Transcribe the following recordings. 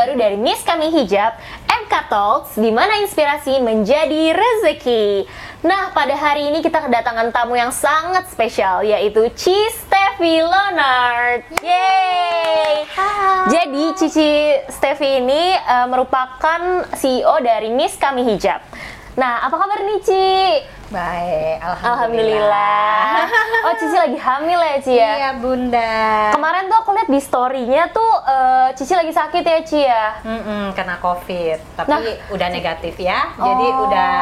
terbaru dari Miss Kami Hijab, MK Talks, di mana inspirasi menjadi rezeki. Nah, pada hari ini kita kedatangan tamu yang sangat spesial, yaitu Ci Steffi Leonard. Yeay! Jadi, Cici Steffi ini uh, merupakan CEO dari Miss Kami Hijab. Nah, apa kabar nih, Ci? Baik, alhamdulillah. alhamdulillah. Oh, Cici lagi hamil ya, Ci ya? Iya, Bunda. Kemarin tuh aku lihat di story-nya tuh uh, Cici lagi sakit ya, Ci ya? Mm -mm, kena COVID, tapi nah. udah negatif ya. Oh. Jadi udah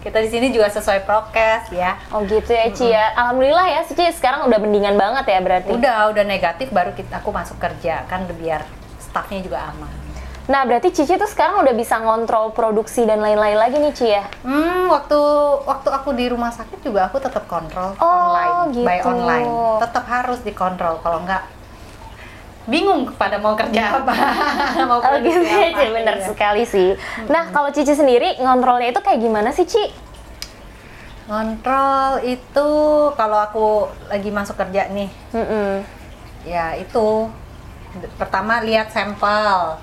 kita di sini juga sesuai prokes ya. Oh gitu ya, Ci ya. Alhamdulillah ya, Cici sekarang udah mendingan banget ya berarti. Udah, udah negatif baru kita aku masuk kerja kan biar staffnya juga aman. Nah, berarti Cici tuh sekarang udah bisa ngontrol produksi dan lain-lain lagi nih, Ci ya? Hmm, waktu waktu aku di rumah sakit juga aku tetap kontrol oh, online, gitu. by online. Tetap harus dikontrol, kalau enggak bingung kepada mau kerja apa. mau oh, gitu ya, Ci, bener iya. sekali sih. Hmm. Nah, kalau Cici sendiri ngontrolnya itu kayak gimana sih, Ci? Ngontrol itu kalau aku lagi masuk kerja nih, mm -mm. ya itu pertama lihat sampel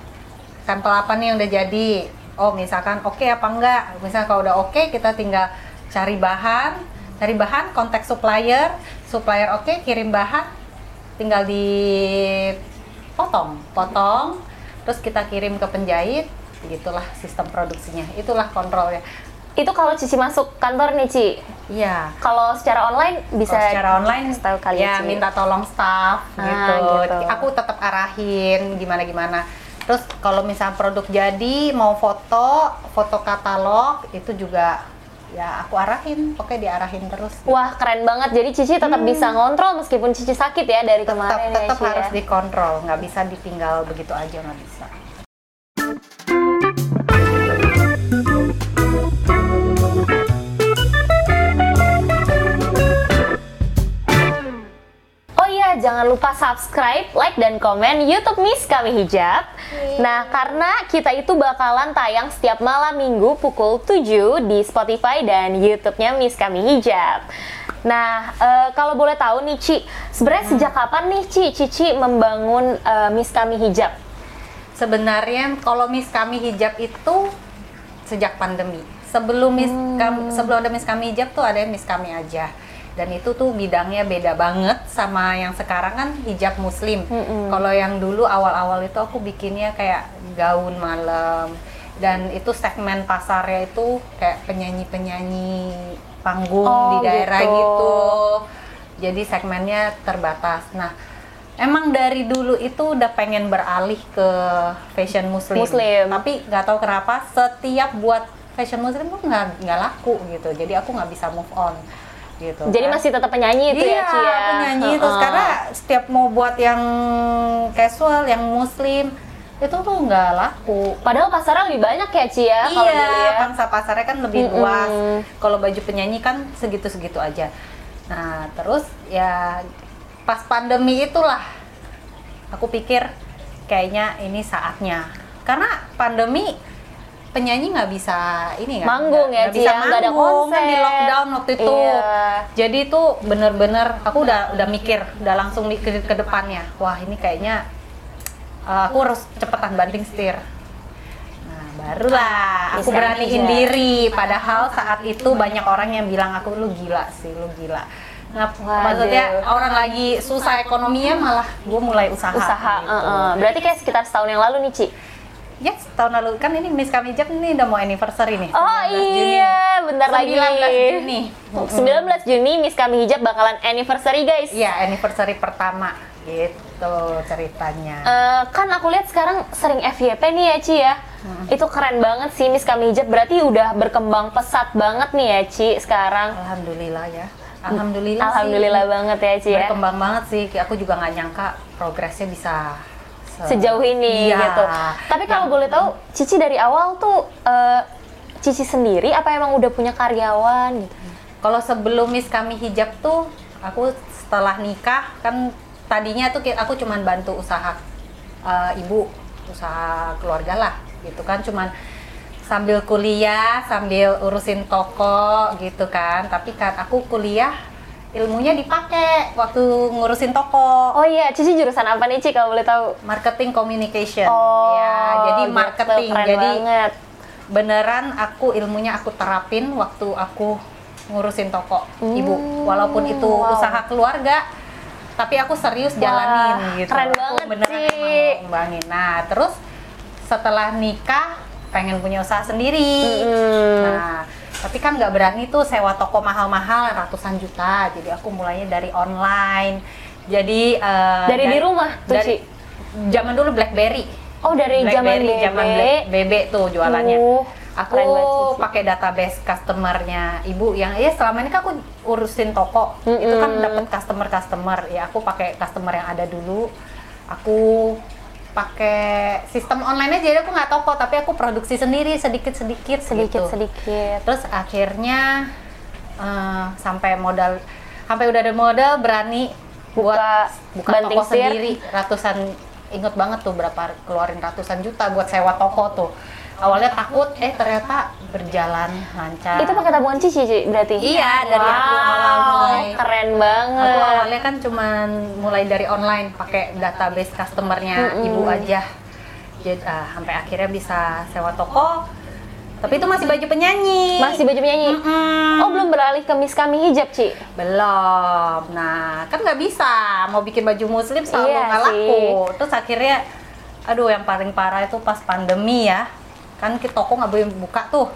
sampel apa nih yang udah jadi? Oh misalkan oke okay apa enggak? Misalnya kalau udah oke okay, kita tinggal cari bahan cari bahan kontak supplier supplier oke okay, kirim bahan tinggal di potong potong terus kita kirim ke penjahit gitulah sistem produksinya. Itulah kontrolnya. Itu kalau Cici masuk kantor nih Ci? Iya. Kalau secara online bisa kalo secara online tahu kali ya Ci. minta tolong staff ah, gitu. gitu. Aku tetap arahin gimana gimana Terus kalau misalnya produk jadi mau foto, foto katalog itu juga ya aku arahin, oke diarahin terus. Wah keren banget, jadi Cici tetap hmm. bisa ngontrol meskipun Cici sakit ya dari tetap, kemarin tetap ya Tetap harus ya? dikontrol, nggak bisa ditinggal begitu aja nggak bisa. Jangan lupa subscribe, like, dan komen YouTube Miss Kami Hijab. Yeah. Nah, karena kita itu bakalan tayang setiap malam minggu pukul 7 di Spotify dan YouTube-nya Miss Kami Hijab. Nah, uh, kalau boleh tahu nih Ci, sebenarnya hmm. sejak kapan nih Ci, Cici membangun uh, Miss Kami Hijab? Sebenarnya kalau Miss Kami Hijab itu sejak pandemi. Sebelum Miss hmm. Kami, sebelum ada Miss Kami Hijab tuh ada Miss Kami aja dan itu tuh bidangnya beda banget sama yang sekarang kan hijab muslim. Mm-hmm. Kalau yang dulu awal-awal itu aku bikinnya kayak gaun malam dan itu segmen pasarnya itu kayak penyanyi-penyanyi panggung oh, di daerah gitu. gitu. Jadi segmennya terbatas. Nah, emang dari dulu itu udah pengen beralih ke fashion muslim. Muslim. Tapi nggak tahu kenapa setiap buat fashion muslim tuh nggak nggak laku gitu. Jadi aku nggak bisa move on gitu. Jadi kan. masih tetap penyanyi itu ya, iya, ya, Cia? Iya, penyanyi uh terus karena setiap mau buat yang casual, yang muslim itu tuh nggak laku. Padahal pasarnya lebih banyak ya Cia? Ya, iya, ya. pangsa pasarnya kan lebih mm -hmm. luas. Kalau baju penyanyi kan segitu-segitu aja. Nah, terus ya pas pandemi itulah aku pikir kayaknya ini saatnya. Karena pandemi penyanyi nggak bisa ini kan manggung ya gak bisa manggung gak ada konser. kan di lockdown waktu itu iya. jadi itu bener-bener aku udah udah mikir udah langsung ke, ke depannya wah ini kayaknya uh, aku harus cepetan banting setir nah barulah aku beraniin diri padahal saat itu banyak orang yang bilang aku lu gila sih lu gila Nah, maksudnya orang lagi susah ekonominya malah gue mulai usaha. Usaha. Gitu. Uh, uh. Berarti kayak sekitar setahun yang lalu nih, Ci. Yes, tahun lalu kan ini Miss Kamijak ini udah mau anniversary nih. Oh iya, Juni. bentar 19 lagi. 19 Juni. 19 Juni Miss Kami Hijab bakalan anniversary guys. Iya, anniversary pertama gitu ceritanya. Uh, kan aku lihat sekarang sering FYP nih ya Ci ya. Hmm. Itu keren banget sih Miss Kami Hijab. Berarti udah berkembang pesat banget nih ya Ci sekarang. Alhamdulillah ya. Alhamdulillah, Alhamdulillah sih. banget ya Ci ya. Berkembang banget sih. Aku juga nggak nyangka progresnya bisa sejauh ini ya. gitu. Tapi kalau boleh tahu, Cici dari awal tuh uh, Cici sendiri apa emang udah punya karyawan gitu? Kalau sebelum Miss Kami Hijab tuh, aku setelah nikah kan tadinya tuh aku cuman bantu usaha uh, ibu, usaha keluarga lah gitu kan, cuman sambil kuliah, sambil urusin toko gitu kan. Tapi kan aku kuliah ilmunya dipakai waktu ngurusin toko Oh iya, Cici jurusan apa nih Ci kalau boleh tahu? marketing communication Oh, ya jadi gitu, marketing keren jadi banget. beneran aku ilmunya aku terapin waktu aku ngurusin toko ibu walaupun itu Hmm, wow. usaha keluarga tapi aku serius Wah, jalanin gitu keren Aku banget, beneran Ci. emang mau ngembangin nah terus setelah nikah pengen punya usaha sendiri Mm-mm. nah tapi kan nggak berani tuh sewa toko mahal-mahal ratusan juta. Jadi aku mulainya dari online. Jadi eh, Dari di rumah tuh, dari zaman dulu BlackBerry. Oh dari zaman BlackBerry, zaman Black, BB tuh jualannya. Uh, aku pakai database customernya ibu yang ya selama ini kan aku urusin toko. Itu kan dapat customer customer ya aku pakai customer yang ada dulu. Aku pakai sistem online aja jadi aku nggak toko tapi aku produksi sendiri sedikit sedikit sedikit gitu. sedikit. terus akhirnya eh, sampai modal sampai udah ada modal berani buat Buka buka toko sendiri ratusan inget banget tuh berapa keluarin ratusan juta buat sewa toko tuh awalnya takut eh ternyata berjalan lancar Itu pakai tabungan Cici Ci, berarti? Iya, dari aku Wow, awal mulai. Keren banget. aku awalnya kan cuman mulai dari online pakai database customernya Mm-mm. ibu aja jadi ah, sampai akhirnya bisa sewa toko tapi itu masih baju penyanyi Masih baju penyanyi? Mm-mm. Oh belum beralih ke Miss Kami hijab Ci? Belum. Nah, kan nggak bisa mau bikin baju muslim selalu Iya nggak laku. Terus akhirnya, aduh yang paling parah itu pas pandemi ya. Kan kita toko nggak boleh buka tuh.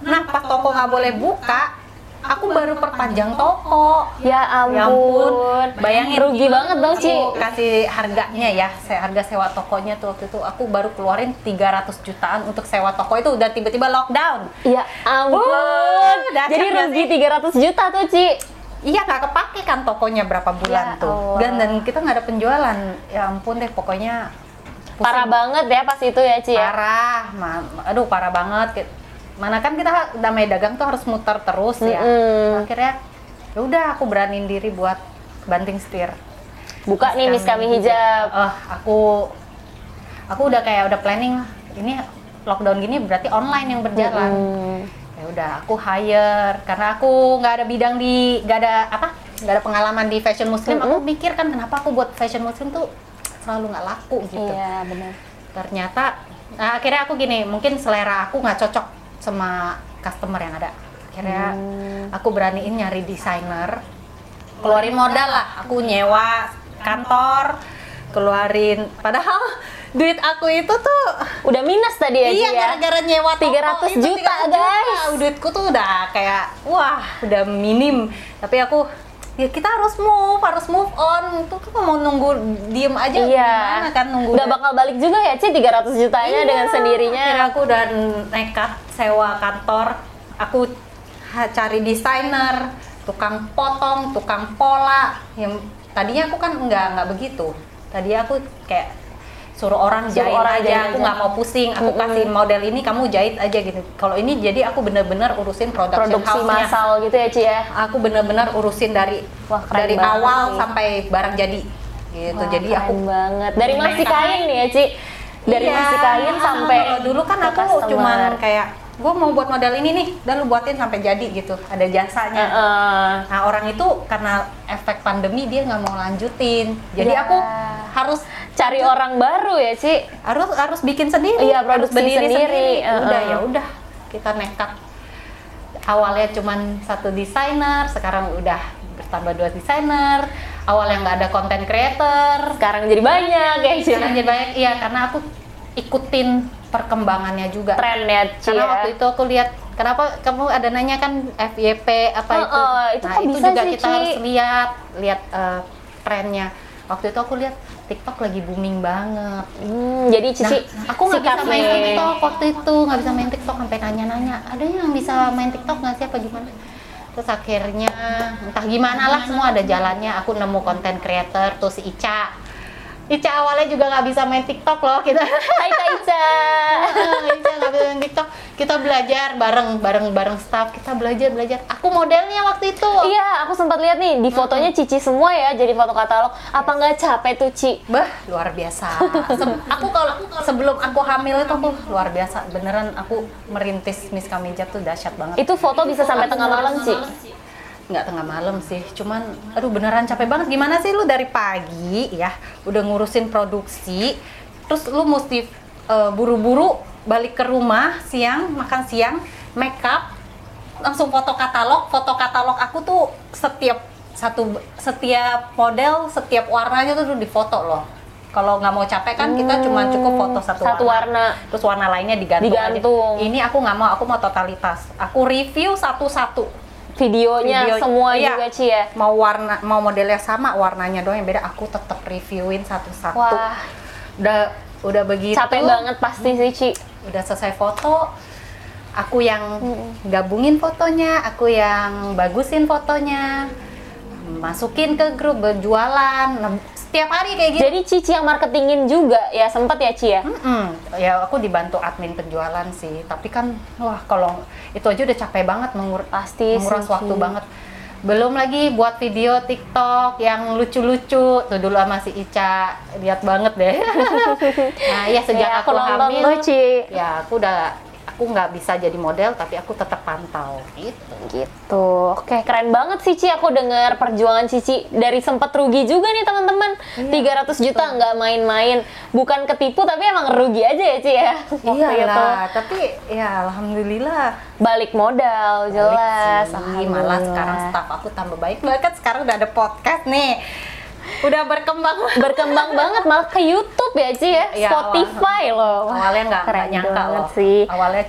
Nah, pas toko nggak boleh buka, aku baru perpanjang toko. Ya ampun. Ya ampun, bayangin rugi banget dong Ci. Aku kasih harganya ya, harga sewa tokonya tuh waktu itu aku baru keluarin 300 jutaan untuk sewa toko itu udah tiba-tiba lockdown. Ya ampun. Dahsyat Jadi rugi 300 juta tuh Ci. Iya nggak kepake kan tokonya berapa bulan Ya tuh. Dan dan kita nggak ada penjualan. Ya ampun deh pokoknya pusing. Parah banget ya pas itu ya Ci ya. Parah, Ma- aduh parah banget. Mana kan kita damai dagang tuh harus muter terus ya. Mm-mm. Akhirnya ya udah aku beraniin diri buat banting setir. Buka nih Miss Kami hijab. Oh, aku aku udah kayak udah planning ini lockdown gini berarti online yang berjalan Hmm. ya udah aku hire karena aku nggak ada bidang di nggak ada apa nggak ada pengalaman di fashion muslim aku mikir kan kenapa aku buat fashion muslim tuh selalu nggak laku gitu Iya benar. ternyata nah, akhirnya aku gini mungkin selera aku nggak cocok sama customer yang ada akhirnya aku beraniin nyari desainer keluarin modal lah aku nyewa kantor keluarin padahal duit aku itu tuh Udah minus tadi ya iya ya. gara-gara nyewa toko 300 itu juta, 300 guys. duitku tuh udah kayak wah udah minim tapi aku ya kita harus move harus move on tuh kan mau nunggu diem aja Iya. gimana kan nunggu Udah bakal balik juga ya Ci 300 jutanya Iya. dengan sendirinya. Akhirnya aku udah nekat sewa kantor. Aku cari desainer, tukang potong, tukang pola. Yang tadinya aku kan nggak nggak begitu. Tadi aku kayak suruh orang Suruh jahit orang aja. jahit aku nggak mau pusing. Aku kasih model ini, kamu jahit aja gitu. Kalau ini jadi aku bener-bener urusin production Produksi house-nya. massal gitu ya Ci ya. Aku bener-bener urusin dari Wah, dari awal sih. sampai barang jadi. Gitu. Wah, jadi aku banget. Dari masih Nekat. kain nih ya Ci. Dari Iya. masih kain sampai Kalau dulu kan aku customer. cuman kayak gue mau buat model ini nih dan lu buatin sampai jadi gitu. Ada jasanya. Heeh. nah orang itu karena efek pandemi dia nggak mau lanjutin. Jadi Ya. aku harus cari orang baru ya Ci. harus harus bikin sendiri. Iya, harus berdiri sendiri. udah Heeh. ya udah. Kita nekat. Awalnya cuman satu desainer sekarang udah bertambah dua desainer. Awalnya nggak ada content creator. Sekarang jadi banyak ya sekarang jadi banyak iya karena aku ikutin perkembangannya juga Tren ya Ci karena ya. waktu itu aku lihat kenapa kamu ada nanya kan FYP apa Oh, itu oh, itu nah itu bisa juga sih, kita Ci? harus lihat lihat eh, trennya waktu itu aku lihat TikTok lagi booming banget Hmm, jadi Cici Nah, aku nggak bisa main. TikTok waktu itu nggak bisa main TikTok sampai nanya-nanya ada yang bisa main TikTok nggak sih apa gimana terus akhirnya entah gimana lah semua ada jalannya aku nemu konten creator tuh si Ica Ica awalnya juga nggak bisa main TikTok loh kita Hai Kak Ica. Ica nggak bisa main TikTok kita belajar bareng bareng bareng staff kita belajar belajar aku modelnya waktu itu Iya, aku sempat lihat nih di fotonya Cici semua ya, jadi foto katalog. Apa nggak capek tuh Ci? Bah, luar biasa. Se- aku kalau sebelum aku hamil itu aku luar biasa. Beneran aku merintis Miss Kamijat tuh dahsyat banget. Itu foto bisa sampai tengah malam Ci. Nggak tengah malam sih cuman aduh beneran capek banget gimana sih lu dari pagi ya udah ngurusin produksi terus lu mesti eh, buru-buru balik ke rumah siang makan siang make up langsung foto katalog foto katalog aku tuh setiap satu setiap model setiap warnanya tuh difoto loh kalau nggak mau capek kan kita cuma cukup foto satu, Satu warna. terus warna lainnya digantung, aja. Digantung. ini aku nggak mau aku mau totalitas aku review satu-satu Videonya Video- semua iya. juga Ci ya. mau warna mau modelnya sama warnanya doang yang beda. Aku tetap reviewin satu-satu. Wah, udah udah begitu. Capek banget pasti sih Ci. udah selesai foto. Aku yang gabungin fotonya aku yang bagusin fotonya masukin ke grup berjualan setiap hari kayak gitu. Jadi Cici yang marketingin juga ya sempet ya Ci ya. Mm-mm. ya aku dibantu admin penjualan sih. Tapi kan wah kalau itu aja udah capek banget mengur Pasti menguras sih, waktu banget. Belum lagi buat video TikTok yang lucu-lucu. Tuh dulu sama si Ica. Lihat banget deh. Nah ya sejak Ya, aku, nonton hamil tuh, Ci. ya aku udah aku nggak bisa jadi model tapi aku tetap pantau gitu Gitu. Oke, keren banget sih Ci. Aku dengar perjuangan Cici dari sempat rugi juga nih teman-teman. Iya, 300 juta nggak main-main. Bukan ketipu tapi emang rugi aja ya Ci ya. Itu. Iyalah, tapi ya alhamdulillah Balik modal jelas. Balik sih. malah sekarang staff aku tambah baik bahkan sekarang udah ada podcast nih udah berkembang berkembang banget malah ke YouTube ya Ci ya. Iya, Spotify loh. Wah, awalnya nggak nyangka loh sih. awalnya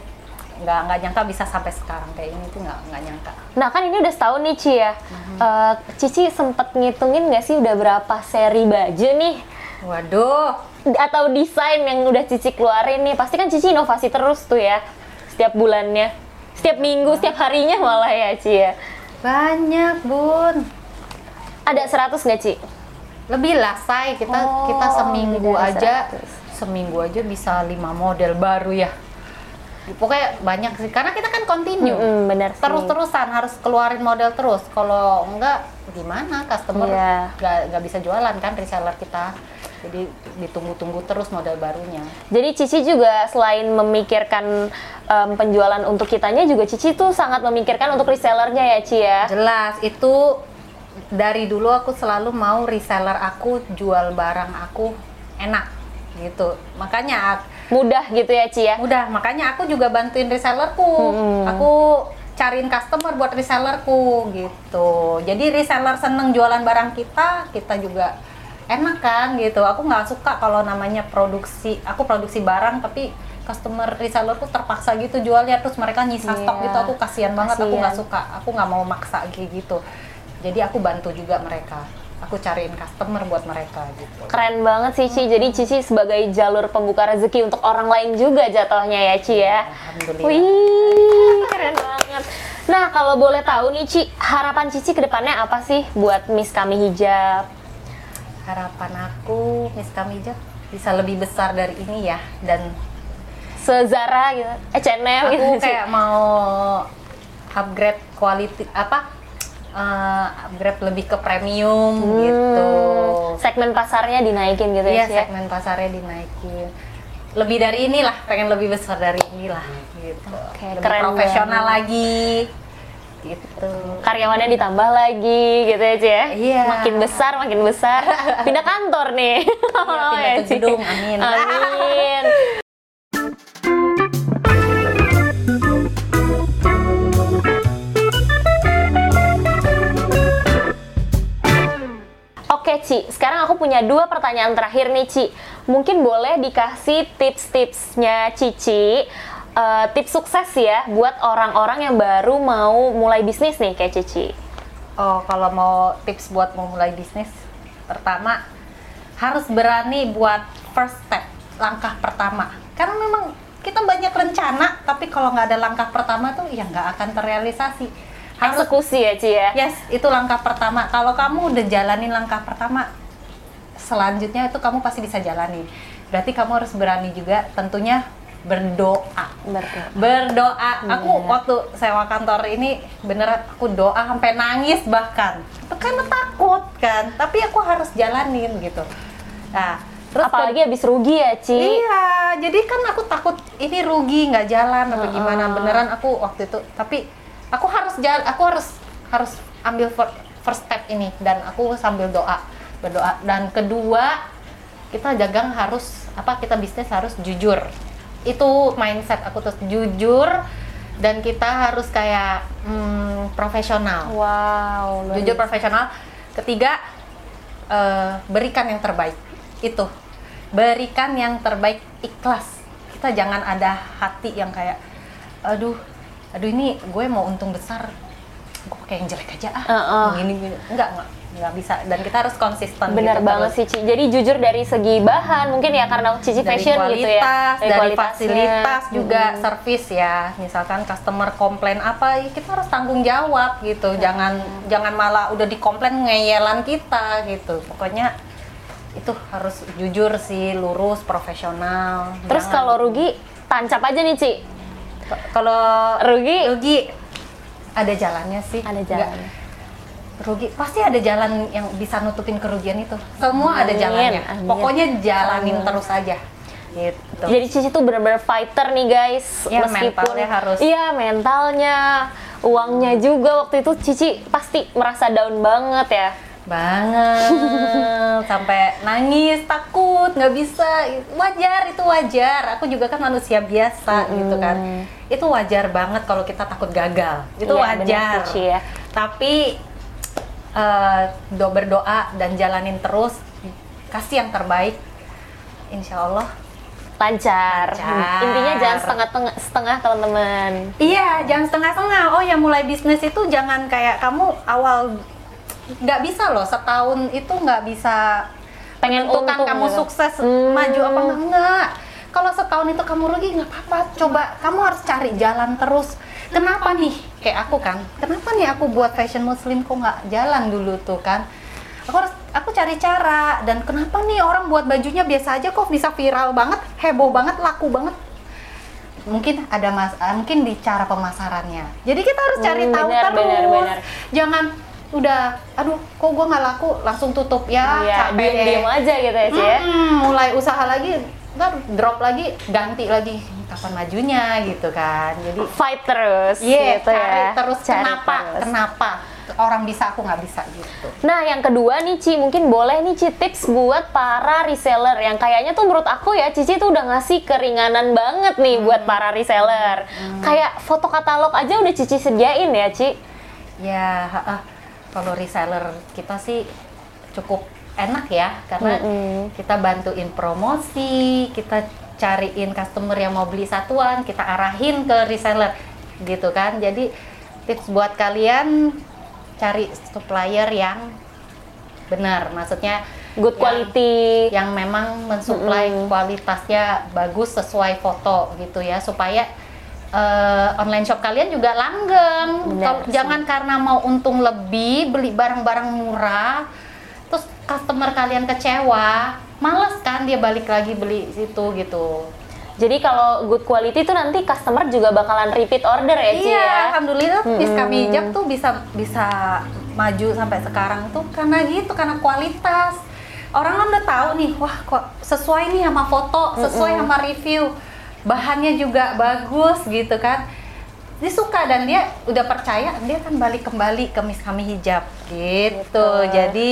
nggak nggak nyangka bisa sampai sekarang kayak ini tuh nggak nggak nyangka Nah kan ini udah setahun nih Ci ya. Mhm. Eh, Cici sempet ngitungin nggak sih udah berapa seri baju nih? waduh Atau desain yang udah Cici keluarin nih? Pasti kan Cici inovasi terus tuh ya. Setiap bulannya. Setiap minggu, setiap harinya malah ya Ci ya. banyak bun Ada 100 nggak Ci? Lebih lah say kita Oh, kita seminggu aja 100. seminggu aja bisa lima model baru ya pokoknya banyak sih karena kita kan continue Mm-mm, bener sih. terus-terusan harus keluarin model terus kalau enggak gimana customer Iya. nggak nggak bisa jualan kan reseller kita jadi ditunggu-tunggu terus model barunya Jadi Cici juga selain memikirkan em, penjualan untuk kitanya juga Cici tuh sangat memikirkan untuk resellernya ya Ci ya. jelas itu dari dulu aku selalu mau reseller aku jual barang aku enak gitu makanya Mudah gitu ya Ci ya. Udah, makanya aku juga bantuin resellerku. Hmm. Aku cariin customer buat resellerku gitu. Jadi reseller seneng jualan barang kita, kita juga enak kan gitu. Aku nggak suka kalau namanya produksi, aku produksi barang tapi customer resellerku terpaksa gitu jualnya terus mereka nyisa stok Iya. gitu. Aku kasihan banget, aku nggak suka. Aku nggak mau maksa kayak gitu. Jadi aku bantu juga mereka. Aku cariin customer buat mereka gitu. Keren banget sih Ci. Jadi Cici sebagai jalur pembuka rezeki untuk orang lain juga jatuhnya ya Ci ya. Alhamdulillah. Wih, keren banget. Nah, kalau boleh tahu nih Ci, harapan Cici ke depannya apa sih buat Miss Kami Hijab? harapan aku Miss Kamijat bisa lebih besar dari ini ya dan Sezara gitu, H&M gitu aku kayak mau upgrade quality apa eh, upgrade lebih ke premium gitu Hmm, Segmen pasarnya dinaikin gitu Iya ya Ci ya? segmen pasarnya dinaikin lebih dari inilah pengen lebih besar dari inilah gitu Oke, lebih keren profesional banget. lagi gitu Karyawannya ditambah lagi gitu Ci ya? Iya. Makin besar, makin besar. Pindah kantor nih. Iya, pindah ke gedung, amin. Amin. Oke Ci, sekarang aku punya dua pertanyaan terakhir nih Ci. Mungkin boleh dikasih tips-tipsnya Cici, eh, tips sukses ya buat orang-orang yang baru mau mulai bisnis nih kayak Cici. Oh, kalau mau tips buat memulai bisnis, pertama harus berani buat first step, langkah pertama. Karena memang kita banyak rencana, tapi kalau nggak ada langkah pertama tuh ya nggak akan terrealisasi. Harus Eksekusi ya Ci ya? yes, itu langkah pertama. Kalau kamu udah jalanin langkah pertama, selanjutnya itu kamu pasti bisa jalani. Berarti kamu harus berani juga, tentunya berdoa Berdoa. berdoa aku Iya. waktu sewa kantor ini beneran aku doa sampai nangis bahkan itu karena takut kan tapi aku harus jalanin gitu nah terus Apalagi habis rugi ya Ci? iya jadi kan aku takut ini rugi nggak jalan apa gimana beneran aku waktu itu tapi aku harus jalan aku harus harus ambil fir- first step ini. Dan aku sambil doa berdoa. Dan kedua kita dagang harus apa kita bisnis harus jujur. Itu mindset aku terus jujur dan kita harus kayak hmm, profesional. Wow, jujur profesional. Ketiga eh, berikan yang terbaik. Itu. Berikan yang terbaik ikhlas. Kita jangan ada hati yang kayak aduh aduh ini gue mau untung besar gue pakai yang jelek aja ah Heeh. gini gini enggak enggak enggak bisa dan kita harus konsisten Benar gitu banget terus. sih Ci. Jadi jujur dari segi bahan mungkin ya karena Cici dari fashion kualitas, gitu ya. dari, kualitasnya. fasilitas juga Mm-mm. service ya. Misalkan customer komplain apa, ya kita harus tanggung jawab gitu. Jangan jangan malah udah dikomplain ngeyelan kita gitu. Pokoknya itu harus jujur sih, lurus, profesional. Terus Jangan- kalau rugi tancap aja nih Ci. Kalau Rugi rugi ada jalannya sih. ada Nggak- jalan. rugi pasti ada jalan yang bisa nutupin kerugian itu. Semua ada jalannya. amin. Pokoknya jalanin Amin. terus aja. Gitu. Jadi Cici tuh benar-benar fighter nih guys. Iya, mentalnya harus. Iya mentalnya, uangnya juga waktu itu Cici pasti merasa down banget ya. Banget sampai nangis takut nggak bisa wajar itu wajar aku juga kan manusia biasa gitu kan itu wajar banget kalau kita takut gagal itu Iya, wajar Cici, ya. tapi eh, do berdoa dan jalanin terus kasih yang terbaik insya Allah Lancar. Lancar. Intinya jangan setengah setengah teman-teman. Iya, jangan setengah-setengah. Oh ya, mulai bisnis itu jangan kayak kamu awal nggak bisa loh setahun itu nggak bisa Pengen menentukan untung kamu gitu. sukses Hmm. maju apa enggak enggak. Kalau setahun itu kamu rugi nggak apa-apa. Coba kamu harus cari jalan terus. Kenapa nih? Kayak aku kan. Kenapa nih aku buat fashion muslim kok nggak jalan dulu tuh kan? Aku harus aku cari cara dan kenapa nih orang buat bajunya biasa aja kok bisa viral banget, heboh banget, laku banget mungkin ada mas mungkin di cara pemasarannya jadi kita harus cari Hmm, tahu benar, terus benar, benar. jangan udah aduh kok gua nggak laku langsung tutup ya Iya, capek deh. diem-diem aja gitu ya Ci ya. Mm-mm, mulai usaha lagi ntar drop lagi ganti lagi kapan majunya gitu kan jadi Fight terus iya gitu cari ya. terus Cari kenapa terus. kenapa orang bisa aku nggak bisa gitu Nah, yang kedua nih Ci, mungkin boleh nih Ci tips buat para reseller yang kayaknya tuh menurut aku ya Cici tuh udah ngasih keringanan banget nih Hmm. buat para reseller. Kayak foto katalog aja udah Cici sediain ya, Ci. Ya, ha-ha. Kalau reseller kita sih cukup enak ya karena Mm-mm. kita bantuin promosi, kita cariin customer yang mau beli satuan, kita arahin ke reseller gitu kan. Jadi tips buat kalian cari supplier yang benar, maksudnya Good yang- quality. yang memang mensuplai Mm-mm. kualitasnya bagus sesuai foto gitu ya supaya eh, online shop kalian juga langgeng. Benar sih. jangan karena mau untung lebih beli barang-barang murah terus customer kalian kecewa, males kan dia balik lagi beli situ gitu. Jadi kalau good quality tuh nanti customer juga bakalan repeat order ya, Ci Iya, ya. alhamdulillah bis Mm-mm. kami hijab tuh bisa bisa maju sampai sekarang tuh karena gitu, karena kualitas. Orang kan udah tahu nih, wah kok sesuai nih sama foto, sesuai sama review. Bahannya juga bagus gitu kan. Dia suka dan dia udah percaya, dia kan balik kembali ke Miss Kami Hijab gitu. Gitu. Jadi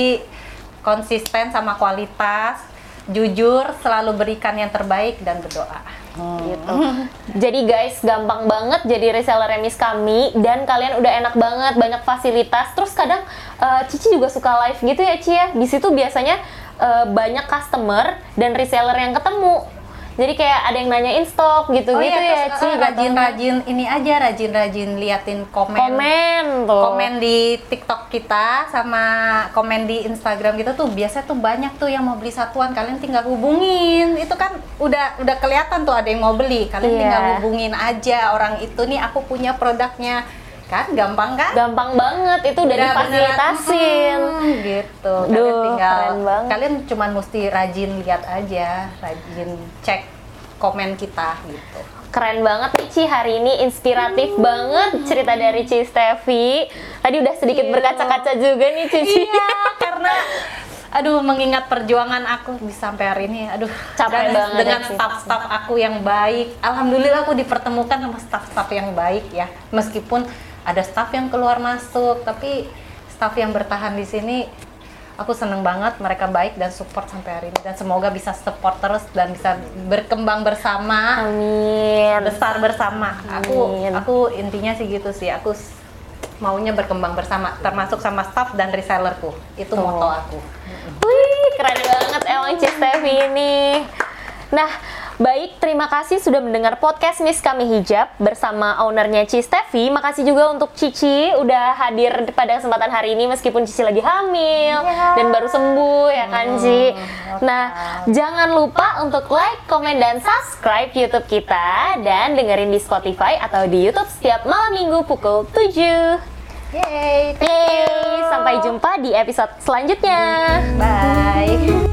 konsisten sama kualitas, jujur, selalu berikan yang terbaik dan berdoa. gitu. Jadi guys, gampang banget jadi reseller Miss kami dan kalian udah enak banget, banyak fasilitas. Terus kadang eh, Cici juga suka live gitu ya, Ci ya. Di situ biasanya eh, banyak customer dan reseller yang ketemu. Jadi kayak ada yang nanyain stok gitu-gitu oh iya, ya, Ci. eh, rajin-rajin ini aja, rajin-rajin liatin komen. komen tuh. Komen di TikTok kita sama komen di Instagram kita tuh biasa tuh banyak tuh yang mau beli satuan. Kalian tinggal hubungin. Itu kan udah udah kelihatan tuh ada yang mau beli. Kalian Iya. tinggal hubungin aja orang itu nih aku punya produknya. Kan gampang kan? Gampang banget itu udah, Udah difasilitasin. beneran, mm, gitu. Kalian Duh, tinggal keren banget. kalian cuman mesti rajin lihat aja, rajin cek komen kita gitu. Keren banget nih Ci hari ini inspiratif banget cerita dari Ci Steffi. Tadi udah sedikit Iya. berkaca-kaca juga nih Cici. Iya, karena aduh mengingat perjuangan aku bisa sampai hari ini, aduh Capek dan banget dengan ya, Ci. staff-staff aku yang baik. Alhamdulillah aku dipertemukan sama staff-staff yang baik ya. Meskipun ada staff yang keluar masuk, tapi staff yang bertahan di sini aku seneng banget mereka baik dan support sampai hari ini dan semoga bisa support terus dan bisa berkembang bersama Amin. besar bersama aku Amin. aku intinya sih gitu sih aku maunya berkembang bersama termasuk sama staff dan resellerku itu Tuh. moto aku Wih, keren banget emang Ci Stevi ini. Nah, baik, terima kasih sudah mendengar podcast Miss Kami Hijab bersama ownernya Ci Stevi. Makasih juga untuk Cici udah hadir pada kesempatan hari ini meskipun Cici lagi hamil dan baru sembuh ya kan Ci. Nah, jangan lupa untuk like, komen, dan subscribe YouTube kita dan dengerin di Spotify atau di YouTube setiap malam minggu pukul 7. Yeay, Yeay, sampai jumpa di episode selanjutnya. bye